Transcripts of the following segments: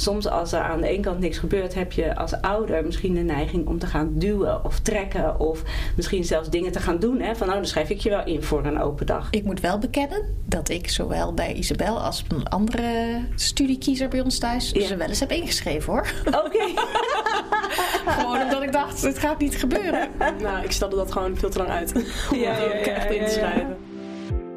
soms als er aan de ene kant niks gebeurt, heb je als ouder misschien de neiging om te gaan duwen of trekken. Of misschien zelfs dingen te gaan doen. Hè? Van nou, dan schrijf ik je wel in voor een open dag. Ik moet wel bekennen dat ik zowel bij Isabel als een andere studiekiezer bij ons thuis Ja. ze wel eens heb ingeschreven hoor. Oké. Gewoon omdat ik dacht, het gaat niet gebeuren. Nou, ik stelde dat gewoon veel te lang uit. Om Ja, ja, ja, echt in te schrijven.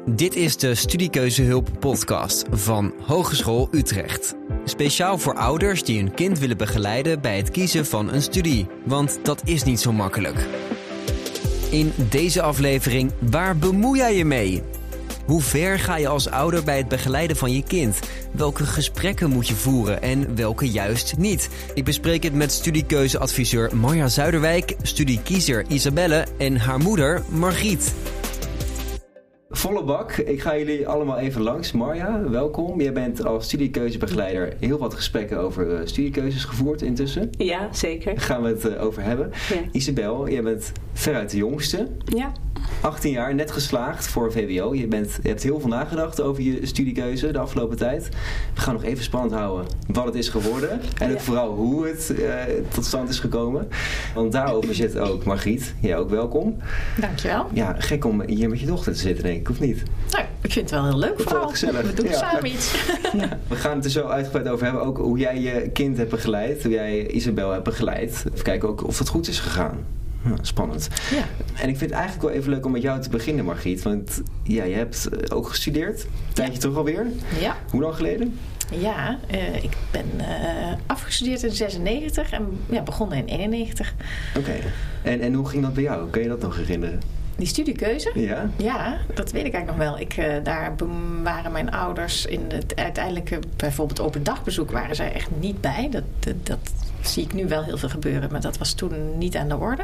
Dit is de Studiekeuzehulp podcast van Hogeschool Utrecht. Speciaal voor ouders die hun kind willen begeleiden bij het kiezen van een studie. Want dat is niet zo makkelijk. In deze aflevering, waar bemoei jij je mee? Hoe ver ga je als ouder bij het begeleiden van je kind? Welke gesprekken moet je voeren en welke juist niet? Ik bespreek het met studiekeuzeadviseur Marja Zuiderwijk, studiekiezer Isabelle en haar moeder Margriet. Volle bak. Ik ga jullie allemaal even langs. Marja, welkom. Jij bent als studiekeuzebegeleider heel wat gesprekken over eh, studiekeuzes gevoerd intussen. Ja, zeker. Daar gaan we het eh, over hebben. Ja. Isabel, jij bent veruit de jongste. Ja. 18 jaar, net geslaagd voor VWO. Je, bent, je hebt heel veel nagedacht over je studiekeuze de afgelopen tijd. We gaan nog even spannend houden wat het is geworden. En ook Ja. vooral hoe het eh, tot stand is gekomen. Want daarover zit ook Margriet. Jij ook welkom. Dankjewel. Ja, gek om hier met je dochter te zitten, denk ik, of niet? Nou, ik vind het wel heel leuk vooral. gezellig. We doen Ja. samen iets. We gaan het er zo uitgebreid over hebben. Ook hoe jij je kind hebt begeleid. Hoe jij Isabel hebt begeleid. Even kijken ook of het goed is gegaan. Hm, spannend. Ja. En ik vind het eigenlijk wel even leuk om met jou te beginnen, Margriet. Want ja, je hebt eh, ook gestudeerd. Een tijdje terug alweer. Ja, Hoe lang geleden? ja eh, ik ben eh, afgestudeerd in 96 en ja, begonnen in 91. Oké. En, en hoe ging dat bij jou? Kan je dat nog herinneren? Die studiekeuze? Ja? Ja, dat weet ik eigenlijk nog wel. Ik, daar waren mijn ouders in het uiteindelijke, bijvoorbeeld open dagbezoek, waren zij echt niet bij. Dat, dat, dat zie ik nu wel heel veel gebeuren, maar dat was toen niet aan de orde.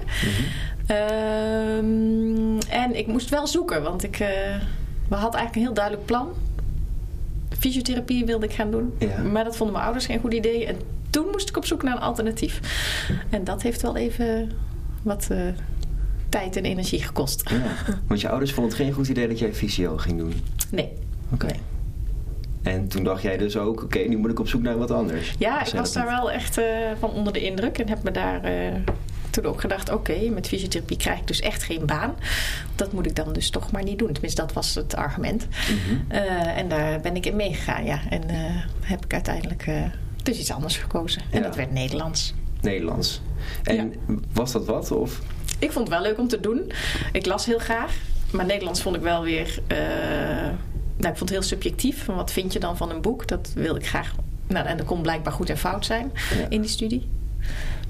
Ehm, en ik moest wel zoeken, want ik, eh, we hadden eigenlijk een heel duidelijk plan. Fysiotherapie wilde ik gaan doen, Ja. maar dat vonden mijn ouders geen goed idee. En toen moest ik op zoek naar een alternatief. En dat heeft wel even wat eh, tijd en energie gekost. ja. Want je ouders vonden het geen goed idee dat jij fysio ging doen. Nee. Oké. Nee. En toen dacht jij dus ook, oké, nu moet ik op zoek naar wat anders. Ja, ik was daar wel echt eh, van onder de indruk. En heb me daar eh, toen ook gedacht... oké, met fysiotherapie krijg ik dus echt geen baan. Dat moet ik dan dus toch maar niet doen. Tenminste, dat was het argument. Mhm. Eh, en daar ben ik in meegegaan, ja. En heb ik uiteindelijk dus iets anders gekozen. En Ja. dat werd Nederlands. Nederlands. En was dat wat? Of? Ik vond het wel leuk om te doen. Ik las heel graag. Maar Nederlands vond ik wel weer... nou, ik vond het heel subjectief. Van wat vind je dan van een boek? Dat wil ik graag... Nou, en dat kon blijkbaar goed en fout zijn Ja. in die studie.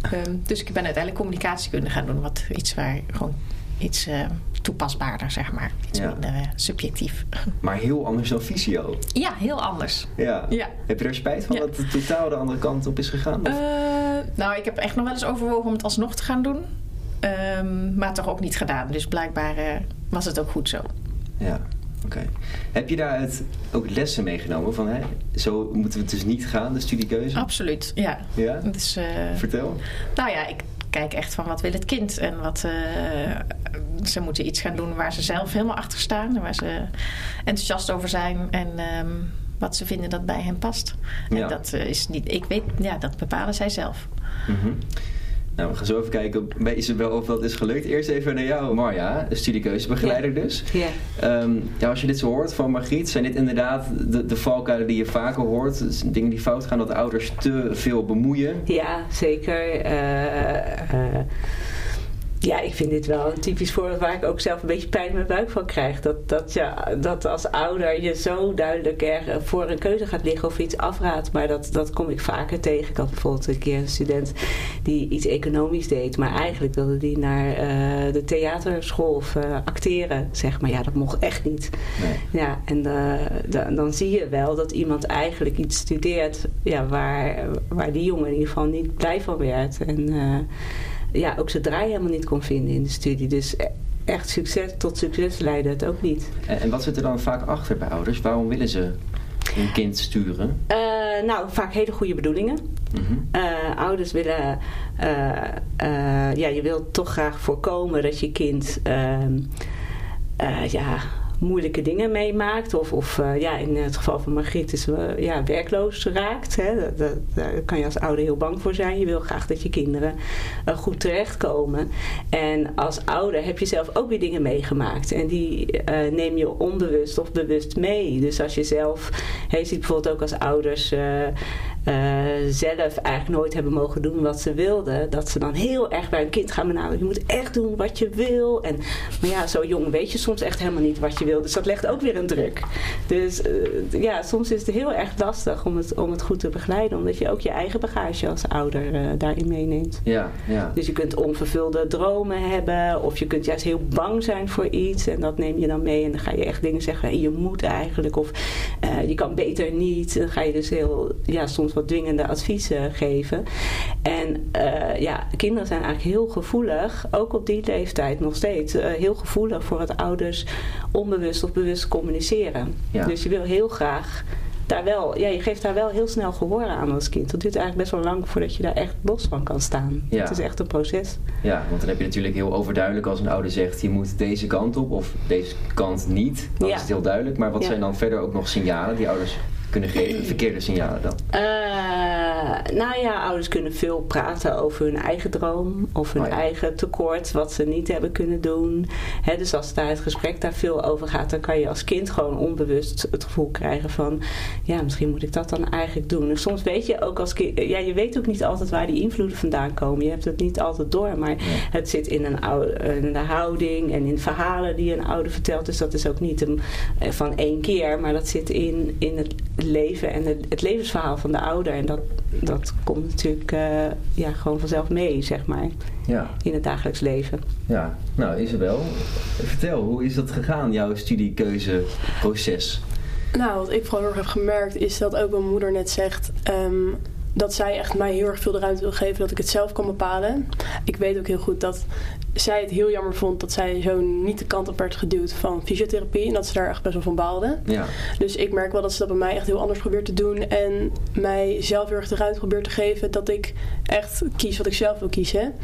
Ehm, dus ik ben uiteindelijk communicatiekunde gaan doen. Wat iets waar gewoon iets eh, toepasbaarder, zeg maar. Iets Ja. minder eh, subjectief. Maar heel anders dan fysio. Ja, heel anders. Ja. Ja. Heb je er spijt van Ja. dat het totaal de andere kant op is gegaan? Eh, nou, ik heb echt nog wel eens overwogen om het alsnog te gaan doen. Ehm, maar toch ook niet gedaan. Dus blijkbaar was het ook goed zo. Ja, Heb je daaruit ook lessen meegenomen van, hè, zo moeten we het dus niet gaan, de studiekeuze? Absoluut, ja. Ja? Dus, eh, Vertel. nou ja, ik kijk echt van wat wil het kind. En wat, eh, ze moeten iets gaan doen waar ze zelf helemaal achter staan. En waar ze enthousiast over zijn. En ehm, wat ze vinden dat bij hen past. Ja. En dat eh, is niet, ik weet, ja, dat bepalen zij zelf. Mhm. Nou, we gaan zo even kijken bij Isabel of dat is gelukt. Eerst even naar jou, Marja, studiekeuzebegeleider dus. Ja. Ehm, ja, als je dit zo hoort van Margriet, zijn dit inderdaad de, de valkuilen die je vaker hoort? Dus dingen die fout gaan, dat ouders te veel bemoeien? Ja, zeker. Eh, ja, ik vind dit wel een typisch voorbeeld waar ik ook zelf een beetje pijn in mijn buik van krijg. Dat, dat, ja, dat als ouder je zo duidelijk er voor een keuze gaat liggen of iets afraadt. Maar dat, dat kom ik vaker tegen. Ik had bijvoorbeeld een keer een student die iets economisch deed. Maar eigenlijk wilde die naar eh, de theaterschool of eh, acteren. Zeg maar ja, dat mocht echt niet. Nee. Ja, en eh, da- dan zie je wel dat iemand eigenlijk iets studeert ja, waar, waar die jongen in ieder geval niet blij van werd. En ja, ook zijn draai helemaal niet kon vinden in de studie. Dus e- echt succes tot succes leidde het ook niet. En, en wat zit er dan vaak achter bij ouders? Waarom willen ze hun kind sturen? Eh, nou, vaak hele goede bedoelingen. Mhm. Eh, ouders willen, eh, ja, je wilt toch graag voorkomen dat je kind, ehm, eh, ja, moeilijke dingen meemaakt. Of, of uh, ja, in het geval van Margriet is uh, ja, werkloos raakt. Hè. Daar kan je als ouder heel bang voor zijn. Je wil graag dat je kinderen uh, goed terechtkomen. En als ouder heb je zelf ook weer dingen meegemaakt. En die neem je onbewust of bewust mee. Dus als je zelf, je ziet bijvoorbeeld ook als ouders zelf eigenlijk nooit hebben mogen doen wat ze wilden. Dat ze dan heel erg bij een kind gaan benaderen. Je moet echt doen wat je wil. En, maar ja, zo jong weet je soms echt helemaal niet wat je wil. Dus dat legt ook weer een druk. Dus uh, ja, soms is het heel erg lastig om het, om het goed te begeleiden. Omdat je ook je eigen bagage als ouder uh, daarin meeneemt. Ja, ja. Dus je kunt onvervulde dromen hebben. Of je kunt juist heel bang zijn voor iets. En dat neem je dan mee. En dan ga je echt dingen zeggen. Je moet eigenlijk. Of je kan beter niet. Dan ga je dus heel, ja, soms wat dwingende adviezen geven. En uh, ja, kinderen zijn eigenlijk heel gevoelig, ook op die leeftijd nog steeds, uh, heel gevoelig voor het ouders onbewust of bewust communiceren. Ja. Dus je wil heel graag daar wel, ja, je geeft daar wel heel snel gehoor aan als kind. Dat duurt eigenlijk best wel lang voordat je daar echt los van kan staan. Ja. Het is echt een proces. Ja, want dan heb je natuurlijk heel overduidelijk als een ouder zegt... je moet deze kant op of deze kant niet. Dan ja. is het heel duidelijk. Maar wat zijn dan verder ook nog signalen die ouders kunnen geven? Verkeerde signalen dan? Uh, nou ja, ouders kunnen veel praten over hun eigen droom of hun oh ja. eigen tekort, wat ze niet hebben kunnen doen. He, dus als daar het gesprek daar veel over gaat, dan kan je als kind gewoon onbewust het gevoel krijgen van, ja, misschien moet ik dat dan eigenlijk doen. En soms weet je ook als kind, ja, je weet ook niet altijd waar die invloeden vandaan komen. Je hebt het niet altijd door, maar ja. het zit in een oude, in de houding en in verhalen die een ouder vertelt. Dus dat is ook niet een, van één keer, maar dat zit in, in het leven en het, het levensverhaal van de ouder. En dat, dat komt natuurlijk uh, ja, gewoon vanzelf mee, zeg maar. Ja. In het dagelijks leven. Ja, nou Isabel, vertel, hoe is dat gegaan, jouw studiekeuzeproces? Nou, wat ik vooral heel erg heb gemerkt is dat ook mijn moeder net zegt... Um, dat zij echt mij heel erg veel de ruimte wil geven dat ik het zelf kan bepalen. Ik weet ook heel goed dat zij het heel jammer vond dat zij zo niet de kant op werd geduwd van fysiotherapie. En dat ze daar echt best wel van baalde. Ja. Dus ik merk wel dat ze dat bij mij echt heel anders probeert te doen. En mij zelf heel erg de ruimte probeert te geven dat ik echt kies wat ik zelf wil kiezen.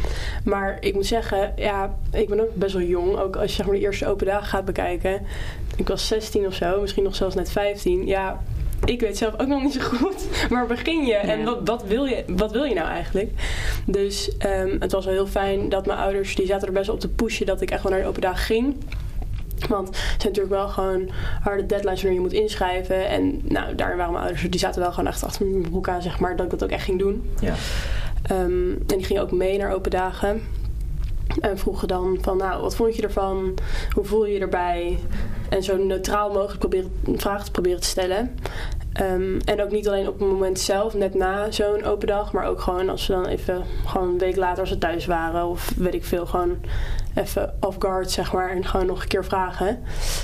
Maar ik moet zeggen, ja, ik ben ook best wel jong. Ook als je zeg maar, de eerste open dagen gaat bekijken. Ik was 16 of zo, misschien nog zelfs net 15. Ja, ik weet zelf ook nog niet zo goed. Maar begin je en wat, wat, wil, je, wat wil je nou eigenlijk? Dus um, het was wel heel fijn dat mijn ouders, die zaten er best op te pushen dat ik echt wel naar de open dag ging. Want het zijn natuurlijk wel gewoon harde deadlines wanneer je moet inschrijven. En nou, daar waren mijn ouders, die zaten wel gewoon echt achter mijn broek aan, zeg maar, dat ik dat ook echt ging doen. Ja. Um, en die gingen ook mee naar open dagen. En vroegen dan van, nou, wat vond je ervan? Hoe voel je je erbij? En zo neutraal mogelijk proberen, vragen te proberen te stellen. Um, en ook niet alleen op het moment zelf, net na zo'n open dag, maar ook gewoon als ze dan even, gewoon een week later als ze thuis waren, of weet ik veel, gewoon even off guard, zeg maar, en gewoon nog een keer vragen.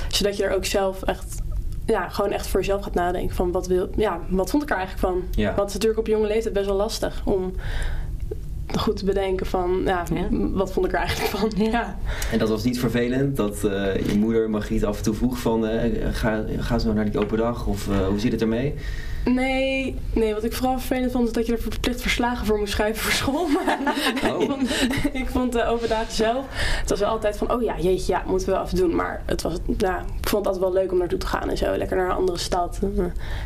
Zodat je er ook zelf echt ja, gewoon echt voor jezelf gaat nadenken van wat wil, ja, wat vond ik er eigenlijk van? Ja. Want het is natuurlijk op jonge leeftijd best wel lastig om goed te bedenken van, ja, wat vond ik er eigenlijk van? Ja. En dat was niet vervelend dat uh, je moeder Margriet af en toe vroeg van, uh, ga, ga zo naar die open dag of uh, hoe zit het ermee? Nee, nee, wat ik vooral vervelend vond is dat je er verplicht verslagen voor moest schrijven voor school. Maar oh. ik vond, ik vond de overdagen zelf, het was wel altijd van, oh ja, jeetje, ja, moeten we wel even doen. Maar het was, nou, ik vond het altijd wel leuk om naartoe te gaan en zo. Lekker naar een andere stad,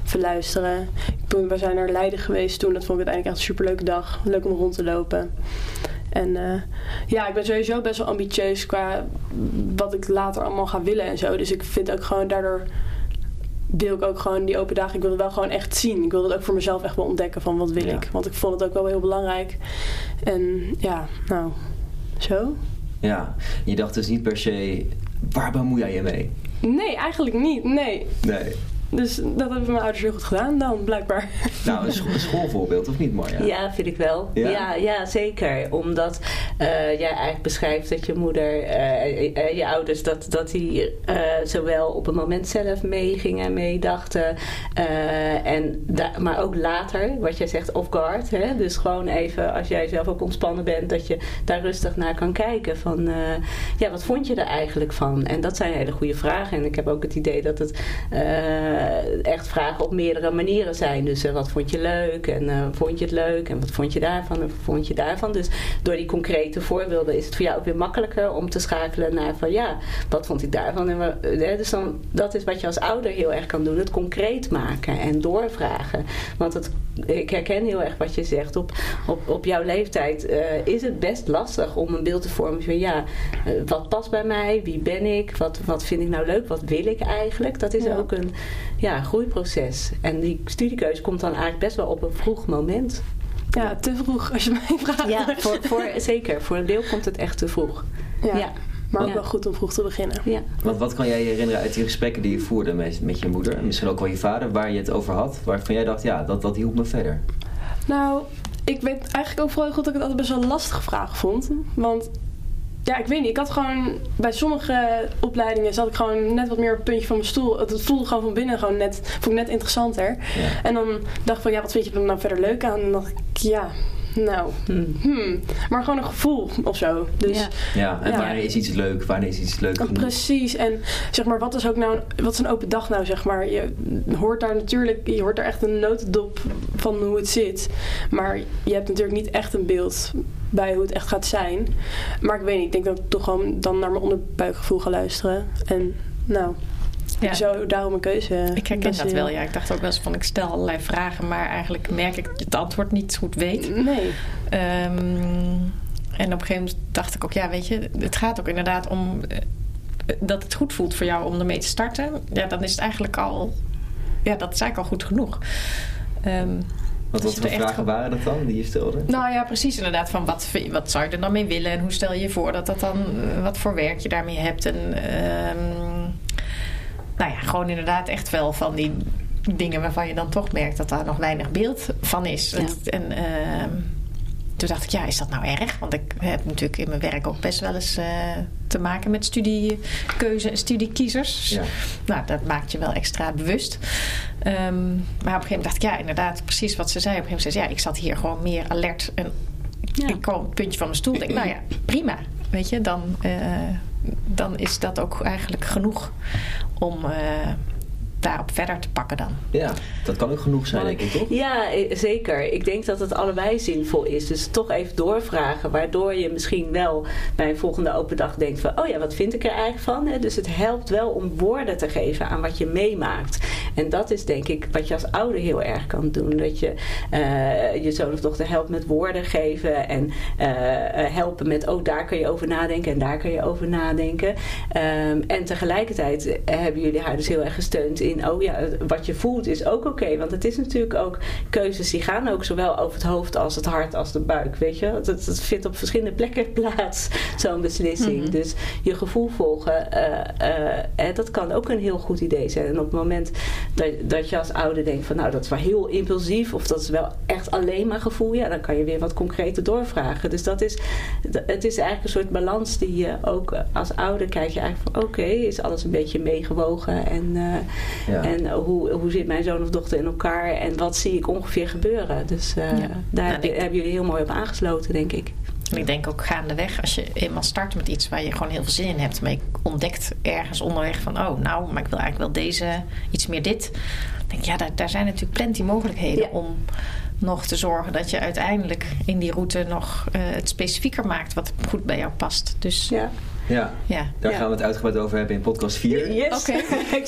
verluisteren. We zijn naar Leiden geweest toen, dat vond ik uiteindelijk echt een superleuke dag. Leuk om rond te lopen. En uh, ja, ik ben sowieso best wel ambitieus qua wat ik later allemaal ga willen en zo. Dus ik vind ook gewoon daardoor wil ik ook gewoon die open dagen, ik wil het wel gewoon echt zien. Ik wil het ook voor mezelf echt wel ontdekken van wat wil ik. Want ik vond het ook wel heel belangrijk. En ja, nou, zo. Ja, je dacht dus niet per se, waar bemoei jij je mee? Nee, eigenlijk niet, nee. Nee. Dus dat hebben mijn ouders heel goed gedaan dan, blijkbaar. Nou, een, schoolvoorbeeld, of niet Marja? Ja, vind ik wel. Ja, ja, ja zeker. Omdat uh, jij eigenlijk beschrijft dat je moeder, uh, je ouders, dat, dat die zowel op het moment zelf meegingen, meedachten. en maar ook later, wat jij zegt, off guard. Hè? Dus gewoon even, als jij zelf ook ontspannen bent, dat je daar rustig naar kan kijken. Van, ja, wat vond je er eigenlijk van? En dat zijn hele goede vragen. En ik heb ook het idee dat het eh, echt vragen op meerdere manieren zijn. Dus wat vond je leuk en vond je het leuk en wat vond je daarvan en wat vond je daarvan. Dus door die concrete voorbeelden is het voor jou ook weer makkelijker om te schakelen naar van ja, wat vond ik daarvan. En dus dan, dat is wat je als ouder heel erg kan doen. Het concreet maken en doorvragen. Want het, ik herken heel erg wat je zegt. Op, op, op jouw leeftijd is het best lastig om een beeld te vormen van ja, wat past bij mij, wie ben ik, wat, wat vind ik nou leuk, wat wil ik eigenlijk. Dat is ook een ja, groeiproces. En die studiekeuze komt dan eigenlijk best wel op een vroeg moment. Ja, te vroeg als je mij vraagt. Ja, voor, voor, zeker. Voor een deel komt het echt te vroeg. Ja. Maar ook wel goed om vroeg te beginnen. Ja. Want wat kan jij je herinneren uit die gesprekken die je voerde met, met je moeder? En misschien ook wel je vader, waar je het over had. Waarvan jij dacht, ja, dat, dat hielp me verder. Nou, ik weet eigenlijk ook vooral goed dat ik het altijd best wel een lastige vraag vond. Want ja, ik weet niet. Ik had gewoon bij sommige opleidingen zat ik gewoon net wat meer op het puntje van mijn stoel. Het voelde gewoon van binnen gewoon net, vond ik net interessanter. En dan dacht ik van ja, wat vind je er nou verder leuk aan? En dan dacht ik ja, nou, hmm. hmm. maar gewoon een gevoel of zo. Dus, ja. ja, en wanneer is iets leuk, wanneer is iets leuk genoeg? Precies, en zeg maar, wat is ook nou, wat is een open dag nou, zeg maar? Je hoort daar natuurlijk, je hoort daar echt een notendop van hoe het zit. Maar je hebt natuurlijk niet echt een beeld bij hoe het echt gaat zijn. Maar ik weet niet, ik denk dat ik toch gewoon dan naar mijn onderbuikgevoel ga luisteren. En nou, ja. Zo, daarom een keuze. Ik herken dat wel, ja. Ik dacht ook wel eens van, ik stel allerlei vragen, maar eigenlijk merk ik dat je het antwoord niet goed weet. Nee. Ehm, en op een gegeven moment dacht ik ook, ja, weet je, het gaat ook inderdaad om eh, dat het goed voelt voor jou om ermee te starten. Ja, dan is het eigenlijk al, ja, dat is eigenlijk al goed genoeg. Um, wat, wat voor vragen waren dat dan die je stelde? Nou ja, precies inderdaad. Van wat, wat zou je er dan mee willen? En hoe stel je je voor dat dat dan... Eh, wat voor werk je daarmee hebt? En um, nou ja, gewoon inderdaad echt wel van die dingen waarvan je dan toch merkt dat daar nog weinig beeld van is. En uh, toen dacht ik, ja, is dat nou erg? Want ik heb natuurlijk in mijn werk ook best wel eens uh, te maken met studiekeuze en studiekiezers. Ja. Nou, dat maakt je wel extra bewust. Um, maar op een gegeven moment dacht ik, ja, inderdaad, precies wat ze zei. Op een gegeven moment zei ze, ja, ik zat hier gewoon meer alert en ja. ik kwam op het puntje van mijn stoel. Ik denk, nou ja, prima. Weet je, dan, uh, dan is dat ook eigenlijk genoeg om uh, daarop verder te pakken dan. Ja, dat kan ook genoeg zijn, denk ik, toch? Ja, eh, zeker. Ik denk dat het allebei zinvol is. Dus toch even doorvragen, waardoor je misschien wel bij een volgende open dag denkt van, oh ja, wat vind ik er eigenlijk van? Dus het helpt wel om woorden te geven aan wat je meemaakt. En dat is denk ik wat je als ouder heel erg kan doen. Dat je uh, je zoon of dochter helpt met woorden geven en uh, helpen met, oh daar kun je over nadenken en daar kun je over nadenken. Um, en tegelijkertijd hebben jullie haar dus heel erg gesteund in oh ja, wat je voelt is ook oké. want het is natuurlijk ook keuzes die gaan ook zowel over het hoofd als het hart als de buik. Weet je, dat, dat vindt op verschillende plekken plaats, zo'n beslissing. Mhm. Dus je gevoel volgen, uh, uh, dat kan ook een heel goed idee zijn. En op het moment dat, dat je als ouder denkt van nou dat is wel heel impulsief of dat is wel echt alleen maar gevoel, ja, dan kan je weer wat concreter doorvragen. Dus dat is, het is eigenlijk een soort balans die je ook als ouder kijk je eigenlijk van oké, is alles een beetje meegewogen en en hoe, hoe zit mijn zoon of dochter in elkaar en wat zie ik ongeveer gebeuren. Dus uh, daar hebben jullie heel mooi op aangesloten, denk ik. En ik denk ook gaandeweg, als je eenmaal start met iets waar je gewoon heel veel zin in hebt, maar je ontdekt ergens onderweg van, oh nou, maar ik wil eigenlijk wel deze, iets meer dit. Dan denk ik, ja, daar, daar zijn natuurlijk plenty mogelijkheden om nog te zorgen dat je uiteindelijk in die route nog uh, het specifieker maakt wat goed bij jou past. Dus ja. Ja, ja. daar gaan we het uitgebreid over hebben in podcast 4. Yes. Oké, oh,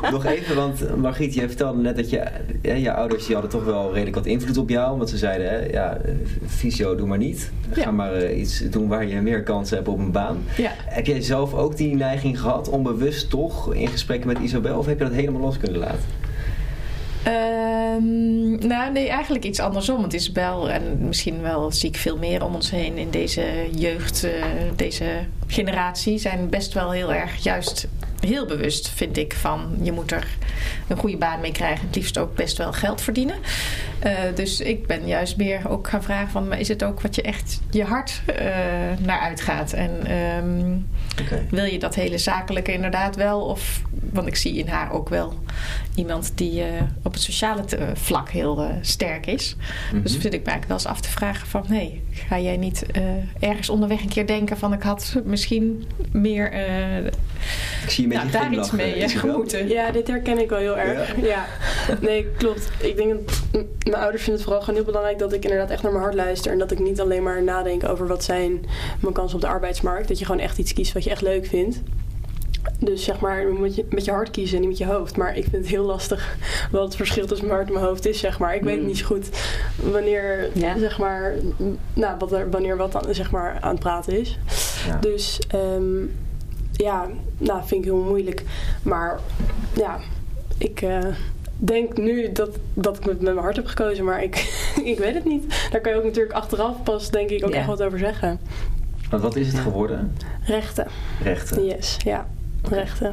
ja. Nog even, want Margriet, je vertelde net dat je, je ouders die hadden toch wel redelijk wat invloed op jou. Want ze zeiden, hè, ja, fysio doe maar niet. Ga maar uh, iets doen waar je meer kans hebt op een baan. Ja. Heb jij zelf ook die neiging gehad, onbewust toch, in gesprekken met Isabel? Of heb je dat helemaal los kunnen laten? Um, nou, nee, eigenlijk iets andersom. Want Isabel, en misschien wel zie ik veel meer om ons heen in deze jeugd, uh, deze generatie, zijn best wel heel erg juist heel bewust, vind ik, van je moet er een goede baan mee krijgen. Het liefst ook best wel geld verdienen. Uh, dus ik ben juist meer ook gaan vragen van, is het ook wat je echt je hart uh, naar uitgaat? En um, Wil je dat hele zakelijke inderdaad wel? Of, want ik zie in haar ook wel iemand die eh, op het sociale te- vlak heel eh, sterk is. Mhm. Dus vind ik me eigenlijk wel eens af te vragen van... nee, ga jij niet eh, ergens onderweg een keer denken van... ik had misschien meer eh, Ik zie je met nou, daar iets mee eh, eh, gemoeten. Ja, dit herken ik wel heel erg. Ja. Nee, klopt. Ik denk dat mijn ouders vinden het vooral gewoon heel belangrijk dat ik inderdaad echt naar mijn hart luister. En dat ik niet alleen maar nadenk over wat zijn mijn kansen op de arbeidsmarkt. Dat je gewoon echt iets kiest wat je echt leuk vindt. Dus zeg maar, moet je met je hart kiezen en niet met je hoofd. Maar ik vind het heel lastig wat het verschil tussen mijn hart en mijn hoofd is, zeg maar. Ik weet Mm. niet zo goed wanneer, Ja. zeg maar, nou, wat er, wanneer wat dan, zeg maar, aan het praten is. Ja. Dus ehm, ja, nou, vind ik heel moeilijk. Maar ja, ik eh, denk nu dat, dat ik met, met mijn hart heb gekozen. Maar ik, ik weet het niet. Daar kan je ook natuurlijk achteraf pas, denk ik, ook Ja. echt wat over zeggen. Want wat is het geworden? Rechten. Rechten. Yes, ja. Rechten.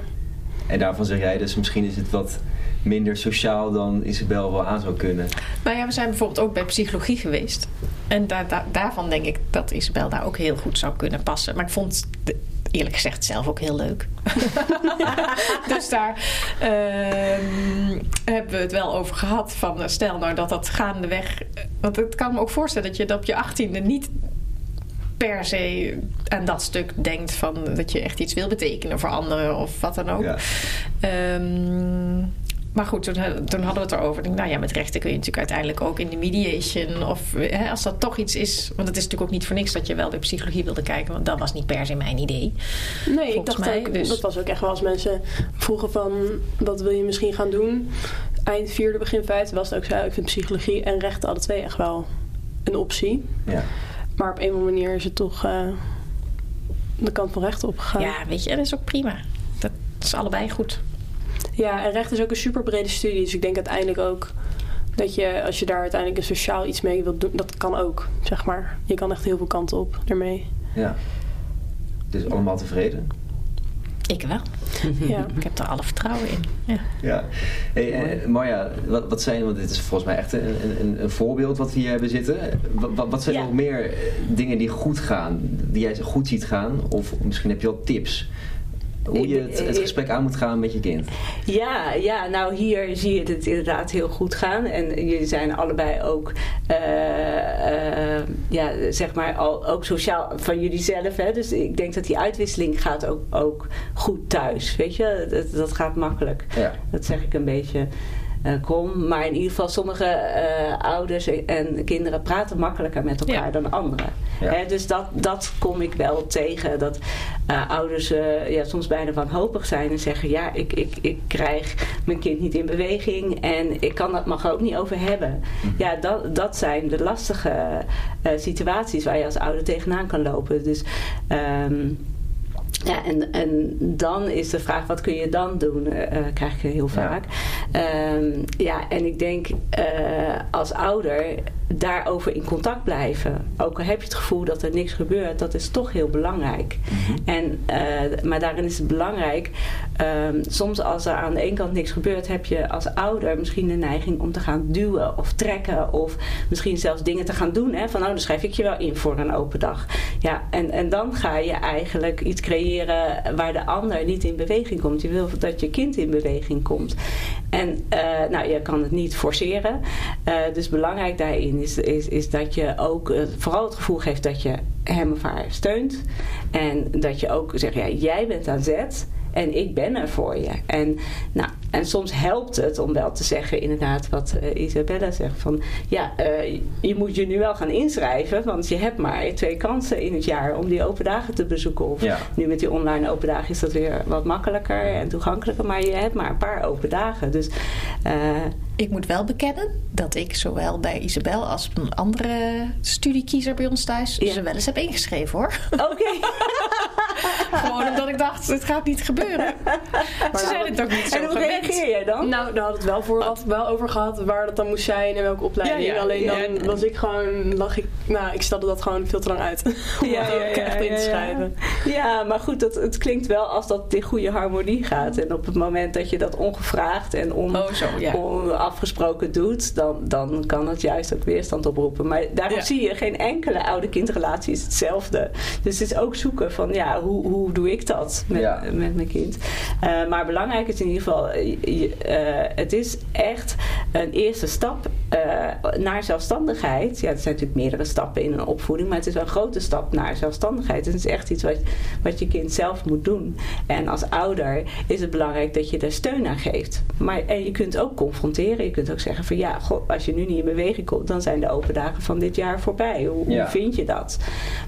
En daarvan zeg jij dus misschien is het wat minder sociaal dan Isabel wel aan zou kunnen. Nou ja, we zijn bijvoorbeeld ook bij psychologie geweest. En daar, daar- daarvan denk ik dat Isabel daar ook heel goed zou kunnen passen. Maar ik vond het eerlijk gezegd zelf ook heel leuk. dus daar ehm, hebben we het wel over gehad. Van eh, stel nou dat dat gaandeweg... Want het kan me ook voorstellen dat je dat op je achttiende niet per se aan dat stuk denkt van dat je echt iets wil betekenen voor anderen of wat dan ook. Ja. Ehm, maar goed, toen, toen hadden we het erover. Ik denk, nou ja, met rechten kun je natuurlijk uiteindelijk ook in de mediation. Of hè, als dat toch iets is. Want het is natuurlijk ook niet voor niks dat je wel bij psychologie wilde kijken. Want dat was niet per se mijn idee. Nee, ik dacht mij, ook, dus- dat was ook echt wel als mensen vroegen van, wat wil je misschien gaan doen? Eind vierde, begin vijfde was het ook zo, ik vind psychologie en rechten alle twee echt wel een optie. Ja. Maar op een of andere manier is het toch eh, de kant van rechten opgegaan. Ja, weet je, dat is ook prima. Dat is allebei goed. Ja, en recht is ook een super brede studie. Dus ik denk uiteindelijk ook dat je, als je daar uiteindelijk een sociaal iets mee wilt doen, dat kan ook, zeg maar. Je kan echt heel veel kanten op daarmee. ja. Dus allemaal tevreden? Ik wel. Ja. Ik heb er alle vertrouwen in. Ja. Ja. Hey, eh, Marja, wat, wat zijn, want dit is volgens mij echt een, een, een voorbeeld wat we hier hebben zitten. Wat, wat- zijn Ja. nog meer eh, dingen die goed gaan, die jij goed ziet gaan? Of misschien heb je wel tips hoe je het, het gesprek aan moet gaan met je kind. Ja, ja, nou hier zie je het inderdaad heel goed gaan. En jullie zijn allebei ook, eh, eh, ja, zeg maar, al, ook sociaal van jullie zelf. Hè? Dus ik denk dat die uitwisseling gaat ook, ook goed thuis. Weet je, dat, dat gaat makkelijk. Ja. Dat zeg ik een beetje eh, krom. Maar in ieder geval, sommige eh, ouders en kinderen praten makkelijker met elkaar Ja. dan anderen. Ja. Hè, dus dat, dat kom ik wel tegen. Dat eh, ouders eh, ja, soms bijna wanhopig zijn en zeggen: Ja, ik, ik, ik krijg mijn kind niet in beweging en ik kan dat mag er ook niet over hebben. Ja, dat, dat zijn de lastige eh, situaties waar je als ouder tegenaan kan lopen. Dus. ehm, ja, en, en dan is de vraag, wat kun je dan doen? eh, krijg ik heel vaak. Ehm, ja, en ik denk eh, als ouder daarover in contact blijven. Ook al heb je het gevoel dat er niks gebeurt, dat is toch heel belangrijk. En, eh, maar daarin is het belangrijk, ehm, soms als er aan de ene kant niks gebeurt, heb je als ouder misschien de neiging om te gaan duwen of trekken. Of misschien zelfs dingen te gaan doen. Hè? Van nou, dan schrijf ik je wel in voor een open dag. Ja, en, en dan ga je eigenlijk iets creëren waar de ander niet in beweging komt. Je wil dat je kind in beweging komt. En eh, nou, je kan het niet forceren. Eh, dus belangrijk daarin is, is, dat je ook eh, vooral het gevoel geeft dat je hem of haar steunt. En dat je ook zegt, jij bent aan zet. En ik ben er voor je. En, nou, en soms helpt het om wel te zeggen, inderdaad, wat eh, Isabella zegt. Van ja, eh, je moet je nu wel gaan inschrijven. Want je hebt maar twee kansen in het jaar om die open dagen te bezoeken. Of Ja. nu met die online open dagen is dat weer wat makkelijker en toegankelijker. Maar je hebt maar een paar open dagen. Dus eh, Ik moet wel bekennen dat ik zowel bij Isabel als een andere studiekiezer bij ons thuis Ja. ze wel eens heb ingeschreven hoor. oké. Gewoon omdat ik dacht, het gaat niet gebeuren. ze zijn het ook niet zo en hoe gewend. reageer jij dan? Nou, daar hadden we het wel vooraf wel over gehad waar dat dan moest zijn en welke opleiding. Ja, ja. Alleen dan was ik gewoon, lag ik, nou, ik stelde dat gewoon veel te lang uit. om Ja, dat echt in te schrijven. Ja, maar goed, dat, het klinkt wel als dat in goede harmonie gaat. En op het moment dat je dat ongevraagd en on, Oh, zo, onafgesproken doet, dan, dan kan het juist ook weerstand oproepen. Maar daarom zie je, geen enkele oude-kindrelatie is hetzelfde. Dus het is ook zoeken van, ja, hoe, hoe hoe doe ik dat met, Ja. met mijn kind? Eh, maar belangrijk is in ieder geval, eh, het is echt een eerste stap eh, naar zelfstandigheid. Ja, er zijn natuurlijk meerdere stappen in een opvoeding, maar het is wel een grote stap naar zelfstandigheid. Het is echt iets wat, wat je kind zelf moet doen. En als ouder is het belangrijk dat je er steun aan geeft. Maar en je kunt ook confronteren. Je kunt ook zeggen van ja, als je nu niet in beweging komt, dan zijn de open dagen van dit jaar voorbij. Hoe, Ja. hoe vind je dat?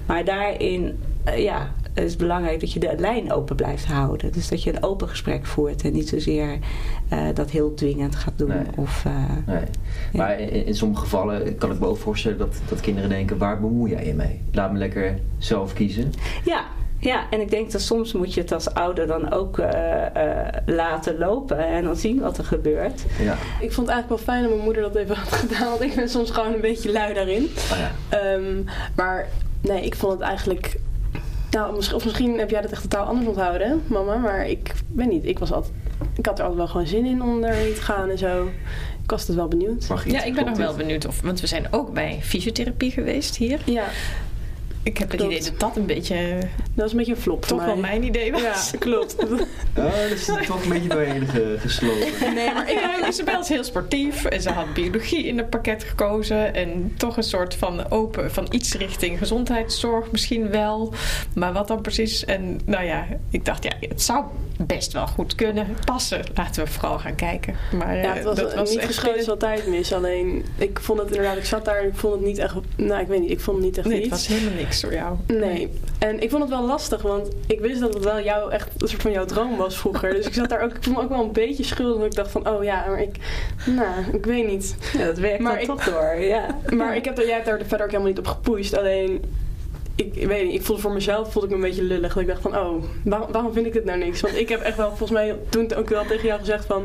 Maar daarin, ja, het is belangrijk dat je de lijn open blijft houden. Dus dat je een open gesprek voert en niet zozeer eh, dat heel dwingend gaat doen. Nee. Of, eh, Nee. Maar in, in sommige gevallen kan ik me ook voorstellen dat, dat kinderen denken, waar bemoei jij je mee? Laat me lekker zelf kiezen. Ja, ja, en ik denk dat soms moet je het als ouder dan ook eh, eh, laten lopen en dan zien wat er gebeurt. Ja. Ik vond het eigenlijk wel fijn dat mijn moeder dat even had gedaan. Want ik ben soms gewoon een beetje lui daarin. Oh ja. Ehm, maar nee, ik vond het eigenlijk... Nou, misschien, of misschien heb jij dat echt totaal anders onthouden, mama. Maar ik weet niet. Ik, was altijd, ik had er altijd wel gewoon zin in om daarheen te gaan en zo. Ik was dus wel benieuwd. Margriet, Ja, ik ben nog klopt wel benieuwd. Of, want we zijn ook bij fysiotherapie geweest hier. Ja, Ik heb het idee dat dat een beetje dat was een beetje een flop toch wel mij. mijn idee was. Ja, klopt. Oh, dat is er toch een beetje doorheen ge- geslopen. Nee, maar ik, ja, Isabel is heel sportief en ze had biologie in het pakket gekozen. En toch een soort van open, van iets richting gezondheidszorg misschien wel. Maar wat dan precies? En nou ja, ik dacht, ja, het zou best wel goed kunnen passen. Laten we vooral gaan kijken. Maar Ja, eh, het was, dat was niet geschoten is altijd mis. Alleen, ik vond het inderdaad, ik zat daar en ik vond het niet echt... Nou, ik weet niet, ik vond het niet echt Nee, het was helemaal niks voor jou. Nee. En ik vond het wel lastig, want ik wist dat het wel jou echt een soort van jouw droom was vroeger. Dus ik zat daar ook, ik voelde me ook wel een beetje schuldig. Ik dacht van, oh ja, maar ik, nou, ik weet niet. Ja, dat werkt Maar dan ik- toch door. Ja. Maar ik heb jij hebt daar verder ook helemaal niet op gepusht. Alleen, ik, ik weet niet, ik voelde voor mezelf voelde ik me een beetje lullig. Dat ik dacht van, oh, waarom, waarom vind ik dit nou niks? Want ik heb echt wel volgens mij toen ook wel tegen jou gezegd van,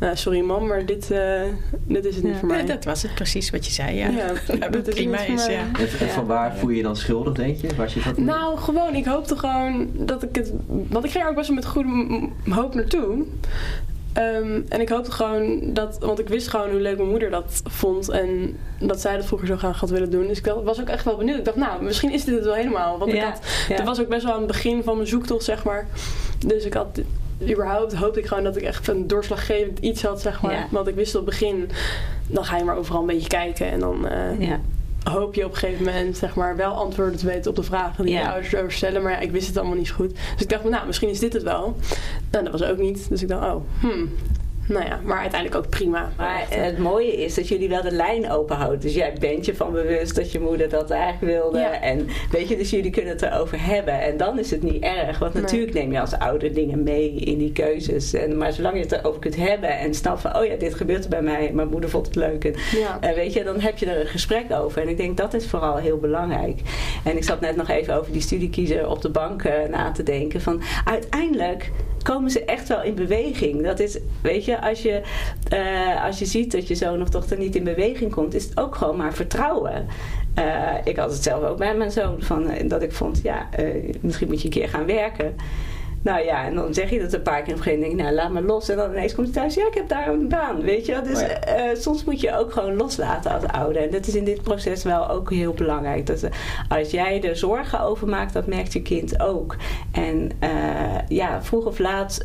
nou, sorry man, maar dit, eh, dit is het niet voor mij. Dat was het precies wat je zei, ja. ja, dat prima is, mij. ja. En, en van waar voel je je dan schuldig, denk je? Waar zit dat? Nou, gewoon, ik hoopte gewoon dat ik het. Want ik ging er ook best wel met goede hoop naartoe. Ehm, en ik hoopte gewoon dat. Want ik wist gewoon hoe leuk mijn moeder dat vond. En dat zij dat vroeger zo graag had willen doen. Dus ik was ook echt wel benieuwd. Ik dacht, nou, misschien is dit het wel helemaal. Want ik had. ja. Dat was ook best wel aan het begin van mijn zoektocht, zeg maar. Dus ik had. Überhaupt hoopte ik gewoon dat ik echt een doorslaggevend iets had, zeg maar. Ja. Want ik wist op het begin. Dan ga je maar overal een beetje kijken. En dan. eh, Ja. Hoop je op een gegeven moment zeg maar, wel antwoorden te weten op de vragen die je ouders erover stellen. Maar ja, ik wist het allemaal niet zo goed. Dus ik dacht, nou, misschien is dit het wel. Nou, dat was ook niet. Dus ik dacht, oh, hmm. Nou ja, maar uiteindelijk ook prima. Maar eh, het mooie is dat jullie wel de lijn open houden. Dus jij bent je van bewust dat je moeder dat eigenlijk wilde. Ja. En weet je, dus jullie kunnen het erover hebben. En dan is het niet erg. Want Nee. natuurlijk neem je als ouder dingen mee in die keuzes. En, maar zolang je het erover kunt hebben en snapt van... oh ja, dit gebeurt er bij mij. Mijn moeder vond het leuk. En, ja. eh, weet je, dan heb je er een gesprek over. En ik denk dat is vooral heel belangrijk. En ik zat net nog even over die studiekiezer op de bank eh, na te denken. Van uiteindelijk komen ze echt wel in beweging. Dat is, weet je, als je, eh, als je ziet dat je zoon of dochter niet in beweging komt, is het ook gewoon maar vertrouwen. Eh, ik had het zelf ook bij mijn zoon, van, eh, dat ik vond, ja, misschien moet je een keer gaan werken. Nou ja, en dan zeg je dat een paar keer. Op een gegeven moment denk ik, nou laat me los. En dan ineens komt hij thuis, ja, ik heb daar een baan. Weet je wel? Dus Oh ja. eh, soms moet je ook gewoon loslaten als ouder. En dat is in dit proces wel ook heel belangrijk. Dat, eh, als jij er zorgen over maakt, dat merkt je kind ook. En eh, ja, vroeg of laat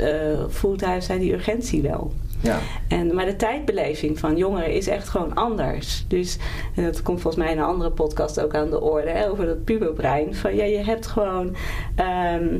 voelt hij of zij die urgentie wel. Ja. En, maar de tijdbeleving van jongeren is echt gewoon anders. Dus en dat komt volgens mij in een andere podcast ook aan de orde. Hè, over dat puberbrein. Van ja, je hebt gewoon... ehm,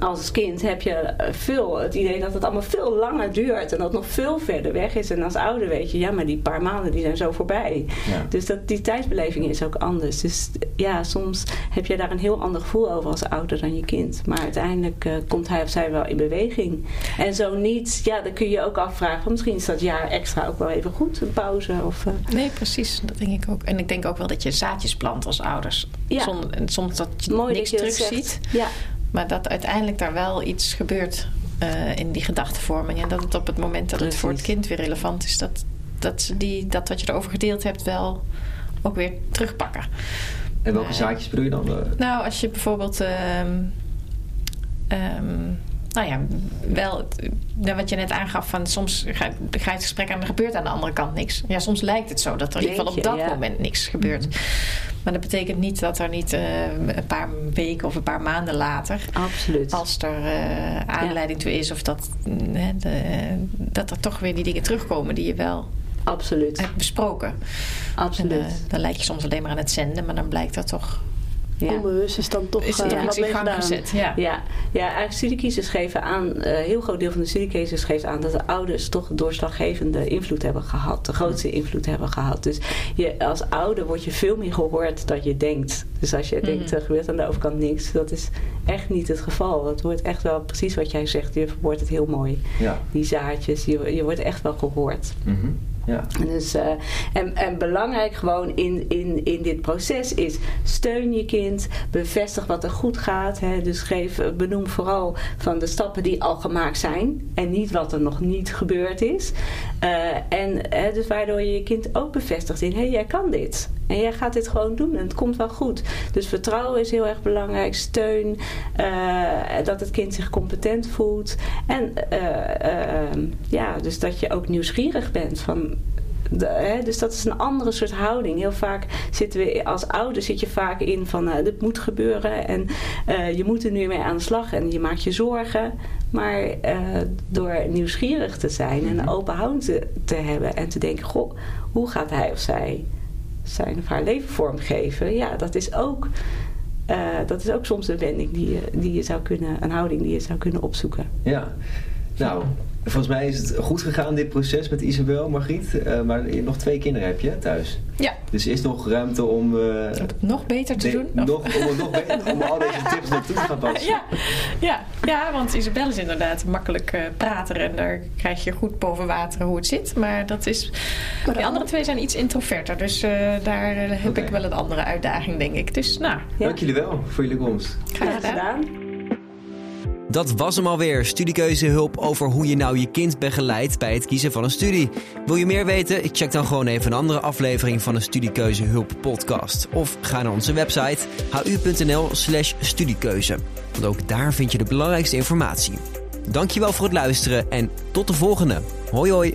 als kind heb je veel het idee dat het allemaal veel langer duurt en dat het nog veel verder weg is. En als ouder weet je, ja, maar die paar maanden die zijn zo voorbij. Ja. Dus dat, die tijdsbeleving is ook anders. Dus ja, soms heb je daar een heel ander gevoel over als ouder dan je kind. Maar uiteindelijk eh, komt hij of zij wel in beweging. En zo niet, ja, dan kun je ook afvragen. Misschien is dat jaar extra ook wel even goed, een pauze. Of, eh, Nee, precies. Dat denk ik ook. En ik denk ook wel dat je zaadjes plant als ouders. Ja. Zonder, en soms dat je mooi niks dat je dat terugziet. zegt. Ja, Maar dat uiteindelijk daar wel iets gebeurt eh, in die gedachtenvorming. En dat het op het moment dat het voor het kind weer relevant is, dat, dat ze die, dat wat je erover gedeeld hebt wel ook weer terugpakken. En welke Nee. zaadjes bedoel je dan? Nou, als je bijvoorbeeld. ehm, ehm, nou ja, wel nou, wat je net aangaf van soms ga, ga je het gesprek aan en er gebeurt aan de andere kant niks. Ja, soms lijkt het zo dat er in ieder geval op dat ja. moment niks gebeurt. Maar dat betekent niet dat er niet uh, een paar weken of een paar maanden later... Absoluut. Als er uh, aanleiding ja. toe is of dat, uh, de, dat er toch weer die dingen terugkomen die je wel Absoluut. hebt besproken. Absoluut. En, dan lijkt je soms alleen maar aan het zenden, maar dan blijkt dat toch ja. onbewust is dan toch is het uh, wat mee gedaan. Gezet, ja. Ja. ja, eigenlijk studiekiezers geven aan, een uh, heel groot deel van de studiekiezers geeft aan dat de ouders toch doorslaggevende invloed hebben gehad, de grootste invloed hebben gehad. Dus je, als ouder word je veel meer gehoord dan je denkt. Dus als je mm. denkt, er gebeurt aan de overkant niks, dat is echt niet het geval. Het wordt echt wel precies wat jij zegt, je verwoordt het heel mooi. Ja. Die zaadjes, je, je wordt echt wel gehoord. Mm -hmm. Ja. Dus, uh, en, en belangrijk gewoon in, in, in dit proces is steun je kind, bevestig wat er goed gaat. Hè, dus geef, benoem vooral van de stappen die al gemaakt zijn en niet wat er nog niet gebeurd is. Uh, en hè, dus waardoor je je kind ook bevestigt in hé, hey, jij kan dit. En jij gaat dit gewoon doen en het komt wel goed. Dus vertrouwen is heel erg belangrijk, steun, uh, dat het kind zich competent voelt. En ja, dus dat je ook nieuwsgierig bent van de, hè, dus dat is een andere soort houding. Heel vaak zitten we als ouder zit je vaak in van uh, dit moet gebeuren en uh, je moet er nu mee aan de slag en je maakt je zorgen. Maar uh, door nieuwsgierig te zijn en een open houding te, te, hebben en te denken, goh, hoe gaat hij of zij zijn of haar leven vormgeven? Ja, dat is ook. dat is ook soms een wending die je, die je zou kunnen, een houding die je zou kunnen opzoeken. Ja, nou, volgens mij is het goed gegaan, dit proces met Isabel, Margriet. Uh, maar nog twee kinderen heb je thuis. Ja. Dus is nog ruimte om... Uh, om het nog beter te de, doen? Nog, om, het nog beter, om al deze tips naartoe te gaan passen. Ja, ja, ja want Isabel is inderdaad makkelijk uh, prater. En daar krijg je goed boven water hoe het zit. Maar dat is... Maar die andere twee zijn iets introverter. Dus daar heb ik wel een andere uitdaging, denk ik. Dus nou, Ja. Dank jullie wel voor jullie komst. graag gedaan. Dat was hem alweer, studiekeuzehulp over hoe je nou je kind begeleidt bij het kiezen van een studie. Wil je meer weten? Check dan gewoon even een andere aflevering van de Studiekeuzehulp podcast. Of ga naar onze website hu.nl slash studiekeuze. Want ook daar vind je de belangrijkste informatie. Dankjewel voor het luisteren en tot de volgende. Hoi hoi!